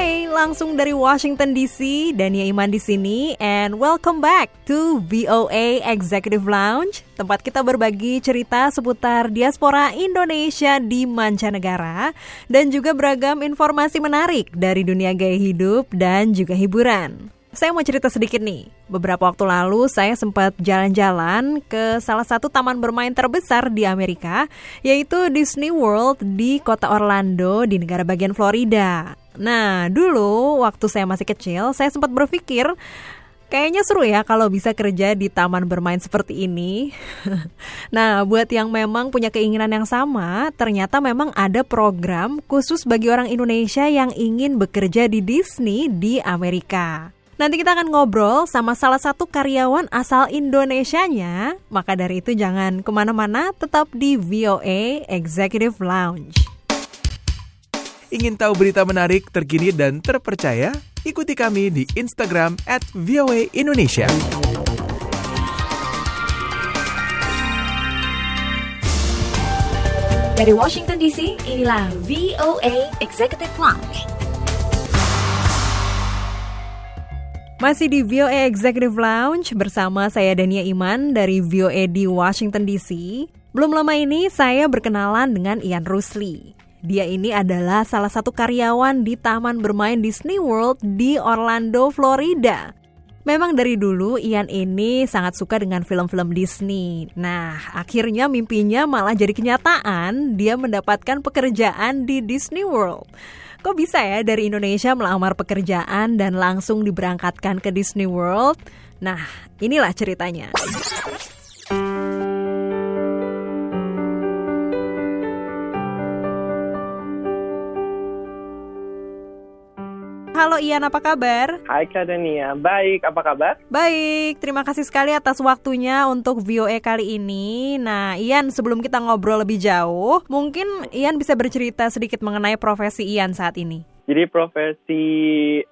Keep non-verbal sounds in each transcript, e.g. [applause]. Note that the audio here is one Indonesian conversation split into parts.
Hey, langsung dari Washington DC, Dania Iman di sini, and welcome back to VOA Executive Lounge, tempat kita berbagi cerita seputar diaspora Indonesia di mancanegara dan juga beragam informasi menarik dari dunia gaya hidup dan juga hiburan. Saya mau cerita sedikit nih. Beberapa waktu lalu saya sempat jalan-jalan ke salah satu taman bermain terbesar di Amerika, yaitu Disney World di kota Orlando di negara bagian Florida. Nah, dulu waktu saya masih kecil, saya sempat berpikir Kayaknya seru ya kalau bisa kerja di taman bermain seperti ini. [laughs] nah, buat yang memang punya keinginan yang sama, ternyata memang ada program khusus bagi orang Indonesia yang ingin bekerja di Disney di Amerika. Nanti kita akan ngobrol sama salah satu karyawan asal Indonesianya. Maka dari itu jangan ke mana-mana, tetap di VOA Executive Lounge. Ingin tahu berita menarik, terkini, dan terpercaya? Ikuti kami di Instagram at VOA Indonesia. Dari Washington DC, inilah VOA Executive Lounge. Masih di VOA Executive Lounge bersama saya Dania Iman dari VOA di Washington DC. Belum lama ini saya berkenalan dengan Ian Rusli. Dia ini adalah salah satu karyawan di taman bermain Disney World di Orlando, Florida. Memang dari dulu Ian ini sangat suka dengan film-film Disney. Nah, akhirnya mimpinya malah jadi kenyataan. Dia mendapatkan pekerjaan di Disney World. Kok bisa ya dari Indonesia melamar pekerjaan dan langsung diberangkatkan ke Disney World? Nah, inilah ceritanya. Halo Ian, apa kabar? Hai Kak Dania, baik, apa kabar? Baik, terima kasih sekali atas waktunya untuk VOA kali ini. Nah, Ian, sebelum kita ngobrol lebih jauh, mungkin Ian bisa bercerita sedikit mengenai profesi Ian saat ini. Jadi profesi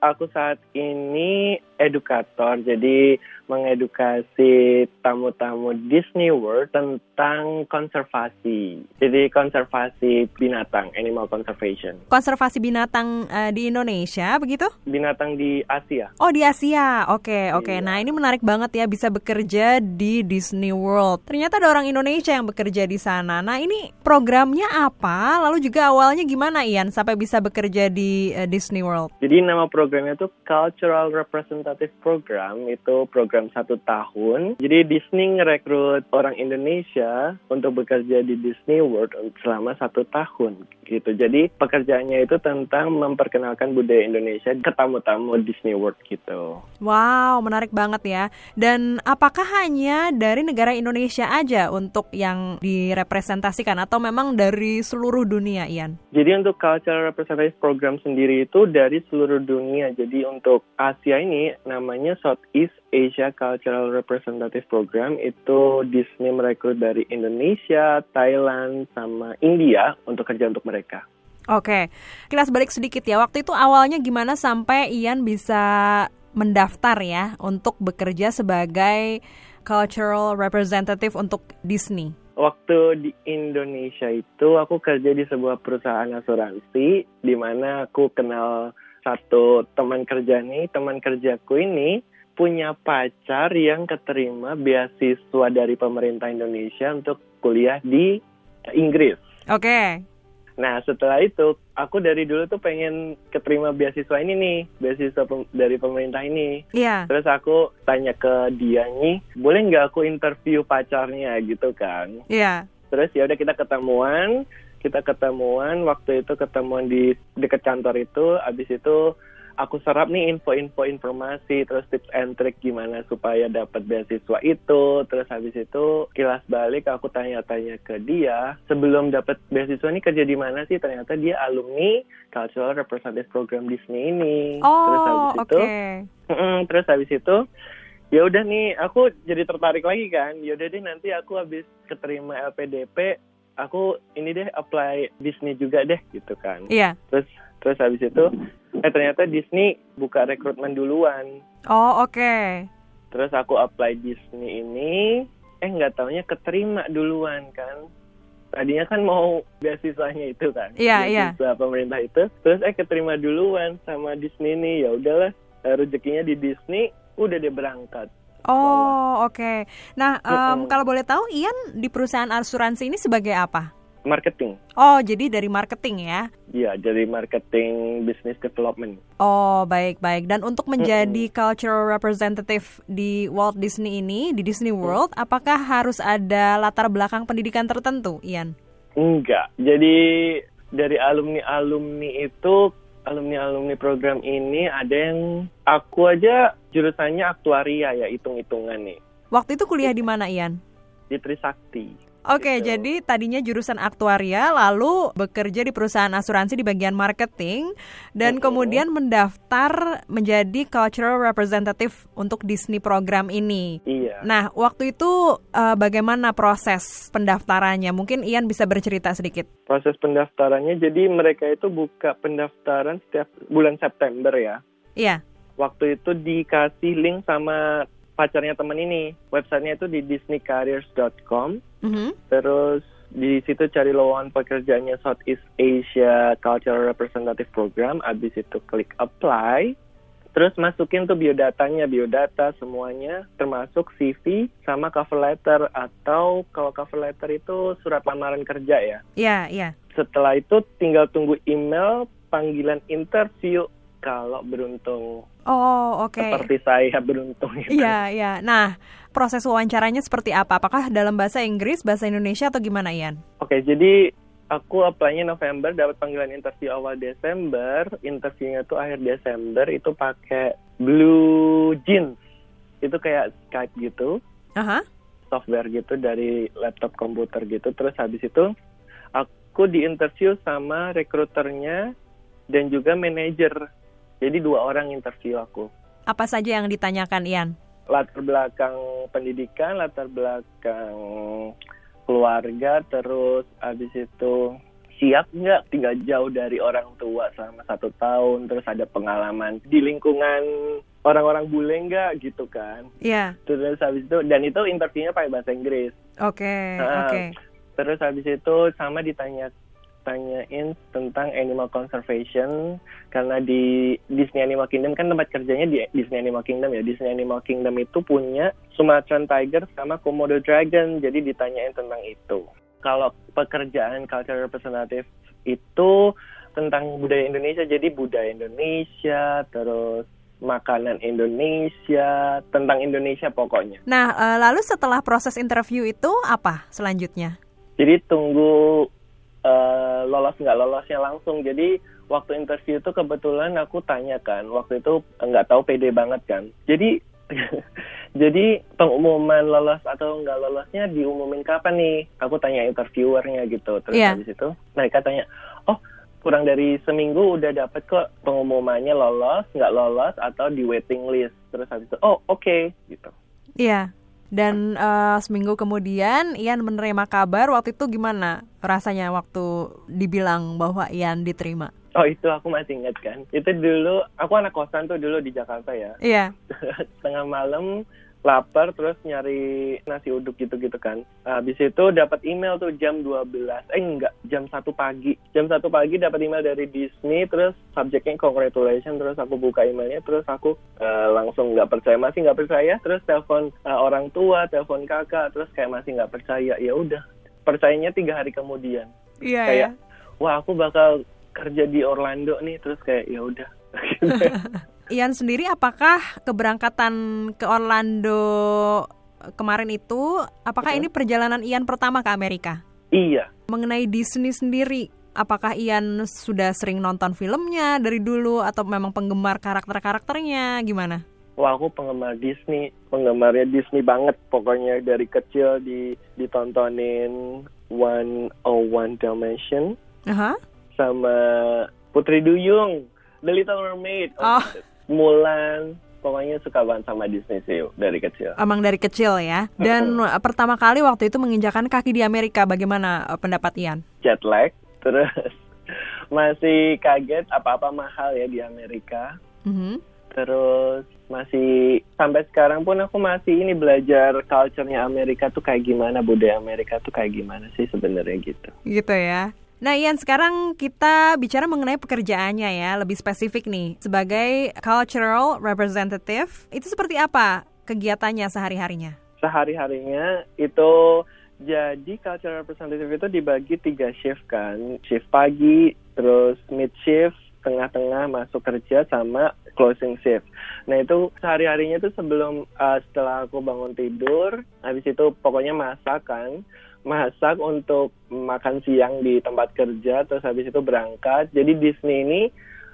aku saat ini edukator, jadi mengedukasi tamu-tamu Disney World tentang konservasi. Jadi konservasi binatang, animal conservation. Konservasi binatang eh, di Indonesia, begitu? Binatang di Asia. Oh, di Asia. Oke, oke. Iya. Nah, ini menarik banget ya bisa bekerja di Disney World. Ternyata ada orang Indonesia yang bekerja di sana. Nah, ini programnya apa? Lalu juga awalnya gimana Ian sampai bisa bekerja di eh, Disney World? Jadi nama programnya itu Cultural Representative Program, itu program satu tahun. Jadi Disney ngerekrut orang Indonesia untuk bekerja di Disney World selama satu tahun gitu. Jadi pekerjaannya itu tentang memperkenalkan budaya Indonesia ke tamu-tamu Disney World gitu. Wow, menarik banget ya. Dan apakah hanya dari negara Indonesia aja untuk yang direpresentasikan atau memang dari seluruh dunia, Ian? Jadi untuk Cultural Representative Program sendiri itu dari seluruh dunia. Jadi untuk Asia ini namanya Southeast Asia Cultural Representative Program itu Disney merekrut dari Indonesia, Thailand, sama India untuk kerja untuk mereka. Oke, kilas balik sedikit ya. Waktu itu awalnya gimana sampai Ian bisa mendaftar ya untuk bekerja sebagai cultural representative untuk Disney? Waktu di Indonesia itu aku kerja di sebuah perusahaan asuransi di mana aku kenal satu teman kerja nih, teman kerjaku ini punya pacar yang keterima beasiswa dari pemerintah Indonesia untuk kuliah di Inggris. Oke, Nah setelah itu aku dari dulu tuh pengen keterima beasiswa ini nih, beasiswa pem- dari pemerintah ini. iya. Terus aku tanya ke dia nih, boleh nggak aku interview pacarnya gitu kan? Iya. Terus ya udah kita ketemuan, kita ketemuan waktu itu ketemuan di dekat kantor itu, abis itu aku serap nih info-info informasi, terus tips and trick gimana supaya dapat beasiswa itu, terus habis itu kilas balik aku tanya-tanya ke dia, sebelum dapat beasiswa ini kerja di mana sih? Ternyata dia alumni Cultural Representative Program Disney ini. terus habis Oh, itu terus habis itu ya udah nih aku jadi tertarik lagi kan. Ya udah deh nanti aku habis keterima LPDP aku ini deh apply Disney juga deh gitu kan. Iya. Terus terus habis itu eh ternyata Disney buka rekrutmen duluan. Oh, oke. Terus aku apply Disney ini, eh nggak taunya keterima duluan kan. Tadinya kan mau beasiswanya itu kan. Iya, iya. Beasiswa pemerintah itu. Terus eh keterima duluan sama Disney nih. Ya udahlah, eh, rezekinya di Disney, udah dia berangkat. Oh, oke. Nah, em, Mm-mm. kalau boleh tahu Ian di perusahaan asuransi ini sebagai apa? Marketing. Oh, jadi dari marketing ya. Iya, jadi marketing business development. Oh, baik-baik. Dan untuk menjadi cultural representative di Walt Disney ini, di Disney World, apakah harus ada latar belakang pendidikan tertentu, Ian? Enggak. Jadi dari alumni-alumni itu, alumni-alumni program ini ada yang aku aja jurusannya aktuaria ya, hitung-hitungan nih. Waktu itu kuliah di mana, Ian? Di Trisakti. Oke, Gitu. jadi tadinya jurusan aktuaria, lalu bekerja di perusahaan asuransi di bagian marketing, dan Mm-mm. kemudian mendaftar menjadi cultural representative untuk Disney program ini. Iya. Nah, waktu itu eh, bagaimana proses pendaftarannya? Mungkin Ian bisa bercerita sedikit. Proses pendaftarannya, jadi mereka itu buka pendaftaran setiap bulan September ya. Iya. Waktu itu dikasih link sama pacarnya temen ini. Websitenya itu di disneycareers.com. Mhm. Terus di situ cari lowongan pekerjaannya Southeast Asia Cultural Representative Program. Abis itu klik apply. Terus masukin tuh biodatanya, biodata semuanya, termasuk CV sama cover letter atau kalau cover letter itu surat lamaran kerja ya. Iya, iya. Setelah itu tinggal tunggu email panggilan interview kalau beruntung Oh, oke. seperti saya beruntung. gitu. Iya, iya. Nah, proses wawancaranya seperti apa? Apakah dalam bahasa Inggris, bahasa Indonesia atau gimana, Ian? Oke, jadi aku apply-nya November, dapat panggilan interview awal Desember. Interviewnya tuh akhir Desember, itu pakai Blue Jeans. Itu kayak Skype gitu, Aha. software gitu dari laptop komputer gitu. Terus habis itu aku diinterview sama rekruternya dan juga manajer. Jadi dua orang interview aku. Apa saja yang ditanyakan, Ian? latar belakang pendidikan, latar belakang keluarga, terus habis itu siap nggak tinggal jauh dari orang tua selama satu tahun, terus ada pengalaman di lingkungan orang-orang bule nggak gitu kan. Iya. Terus habis itu dan itu interviewnya pakai bahasa Inggris. Oke, Ah. oke. Terus habis itu sama ditanya tanyain tentang animal conservation karena di Disney Animal Kingdom kan tempat kerjanya di Disney Animal Kingdom ya. Disney Animal Kingdom itu punya Sumatran Tiger sama Komodo Dragon jadi ditanyain tentang itu. Kalau pekerjaan cultural representative itu tentang budaya Indonesia jadi budaya Indonesia terus makanan Indonesia tentang Indonesia pokoknya. Nah, eh, lalu setelah proses interview itu apa selanjutnya? Jadi tunggu eh, lolos nggak lolosnya langsung. Jadi waktu interview itu kebetulan aku tanya kan, waktu itu nggak tahu pede banget kan. Jadi [laughs] jadi pengumuman lolos atau nggak lolosnya diumumin kapan nih? Aku tanya interviewernya gitu. Terus Iya. habis itu mereka tanya, oh kurang dari seminggu udah dapet kok pengumumannya lolos, nggak lolos atau di waiting list. Terus habis itu, oh oke gitu. Iya. Dan eh, seminggu kemudian Ian menerima kabar waktu itu gimana rasanya waktu dibilang bahwa Ian diterima? Oh itu aku masih ingat kan. Itu dulu aku anak kosan tuh dulu di Jakarta ya. Iya. [laughs] Tengah malam lapar terus nyari nasi uduk gitu-gitu kan. Habis itu dapat email tuh jam 12. Eh enggak, jam 1 pagi. Jam 1 pagi dapat email dari Disney terus subjeknya congratulations terus aku buka emailnya terus aku eh, langsung nggak percaya masih nggak percaya terus telepon eh, orang tua, telepon kakak terus kayak masih nggak percaya. Ya udah, percayanya tiga hari kemudian Iya kayak wah aku bakal kerja di Orlando nih terus kayak ya udah [laughs] Ian sendiri apakah keberangkatan ke Orlando kemarin itu apakah ini perjalanan Ian pertama ke Amerika? iya Mengenai Disney sendiri, apakah Ian sudah sering nonton filmnya dari dulu atau memang penggemar karakter-karakternya gimana? wah aku penggemar Disney penggemarnya Disney banget pokoknya dari kecil di ditontonin One Oh One Dalmatian Aha. sama Putri Duyung The Little Mermaid Oh. Mulan pokoknya suka banget sama Disney sih dari kecil. Emang dari kecil ya. Dan pertama kali waktu itu menginjakan kaki di Amerika, bagaimana uh, pendapat Ian? Jet lag, [laughs] terus masih kaget apa-apa mahal ya di Amerika. Mhm. Terus masih sampai sekarang pun aku masih ini belajar culture-nya Amerika tuh kayak gimana, budaya Amerika tuh kayak gimana sih sebenarnya gitu. Gitu ya. Nah Ian, sekarang kita bicara mengenai pekerjaannya ya, lebih spesifik nih. Sebagai cultural representative, itu seperti apa kegiatannya sehari-harinya? Sehari-harinya itu jadi cultural representative itu dibagi tiga shift kan, shift pagi, terus mid shift, tengah-tengah masuk kerja sama closing shift. Nah itu sehari-harinya itu sebelum uh, setelah aku bangun tidur, habis itu pokoknya masak kan, masak untuk makan siang di tempat kerja, terus habis itu berangkat. Jadi Disney ini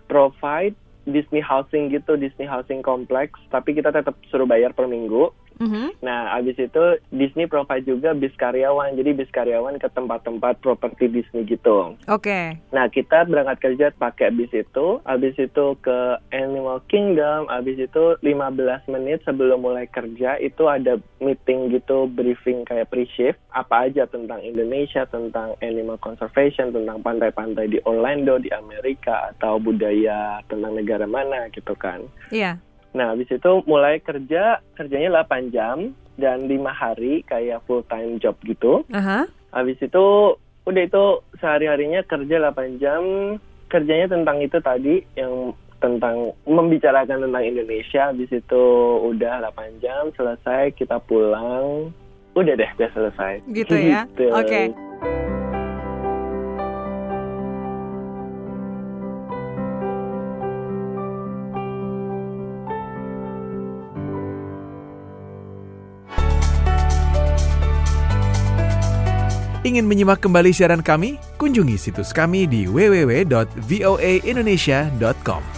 provide Disney housing gitu, Disney housing complex, tapi kita tetap suruh bayar per minggu. Mhm. Nah, habis itu Disney provide juga bis karyawan. Jadi bis karyawan ke tempat-tempat properti Disney gitu. Oke. Nah, kita berangkat kerja pakai bis itu, habis itu ke Animal Kingdom, habis itu 15 menit sebelum mulai kerja itu ada meeting gitu, briefing kayak pre-shift, apa aja tentang Indonesia, tentang animal conservation, tentang pantai-pantai di Orlando, di Amerika, atau budaya tentang negara mana gitu kan. Iya. Nah, habis itu mulai kerja, kerjanya 8 jam dan 5 hari kayak full time job gitu. Aha. Habis itu udah itu sehari-harinya kerja 8 jam, kerjanya tentang itu tadi yang tentang membicarakan tentang Indonesia. Habis itu udah 8 jam selesai kita pulang. Udah deh, udah selesai. Gitu ya. [laughs] Gitu. Oke. Ingin menyimak kembali siaran kami? Kunjungi situs kami di www.voaindonesia.com.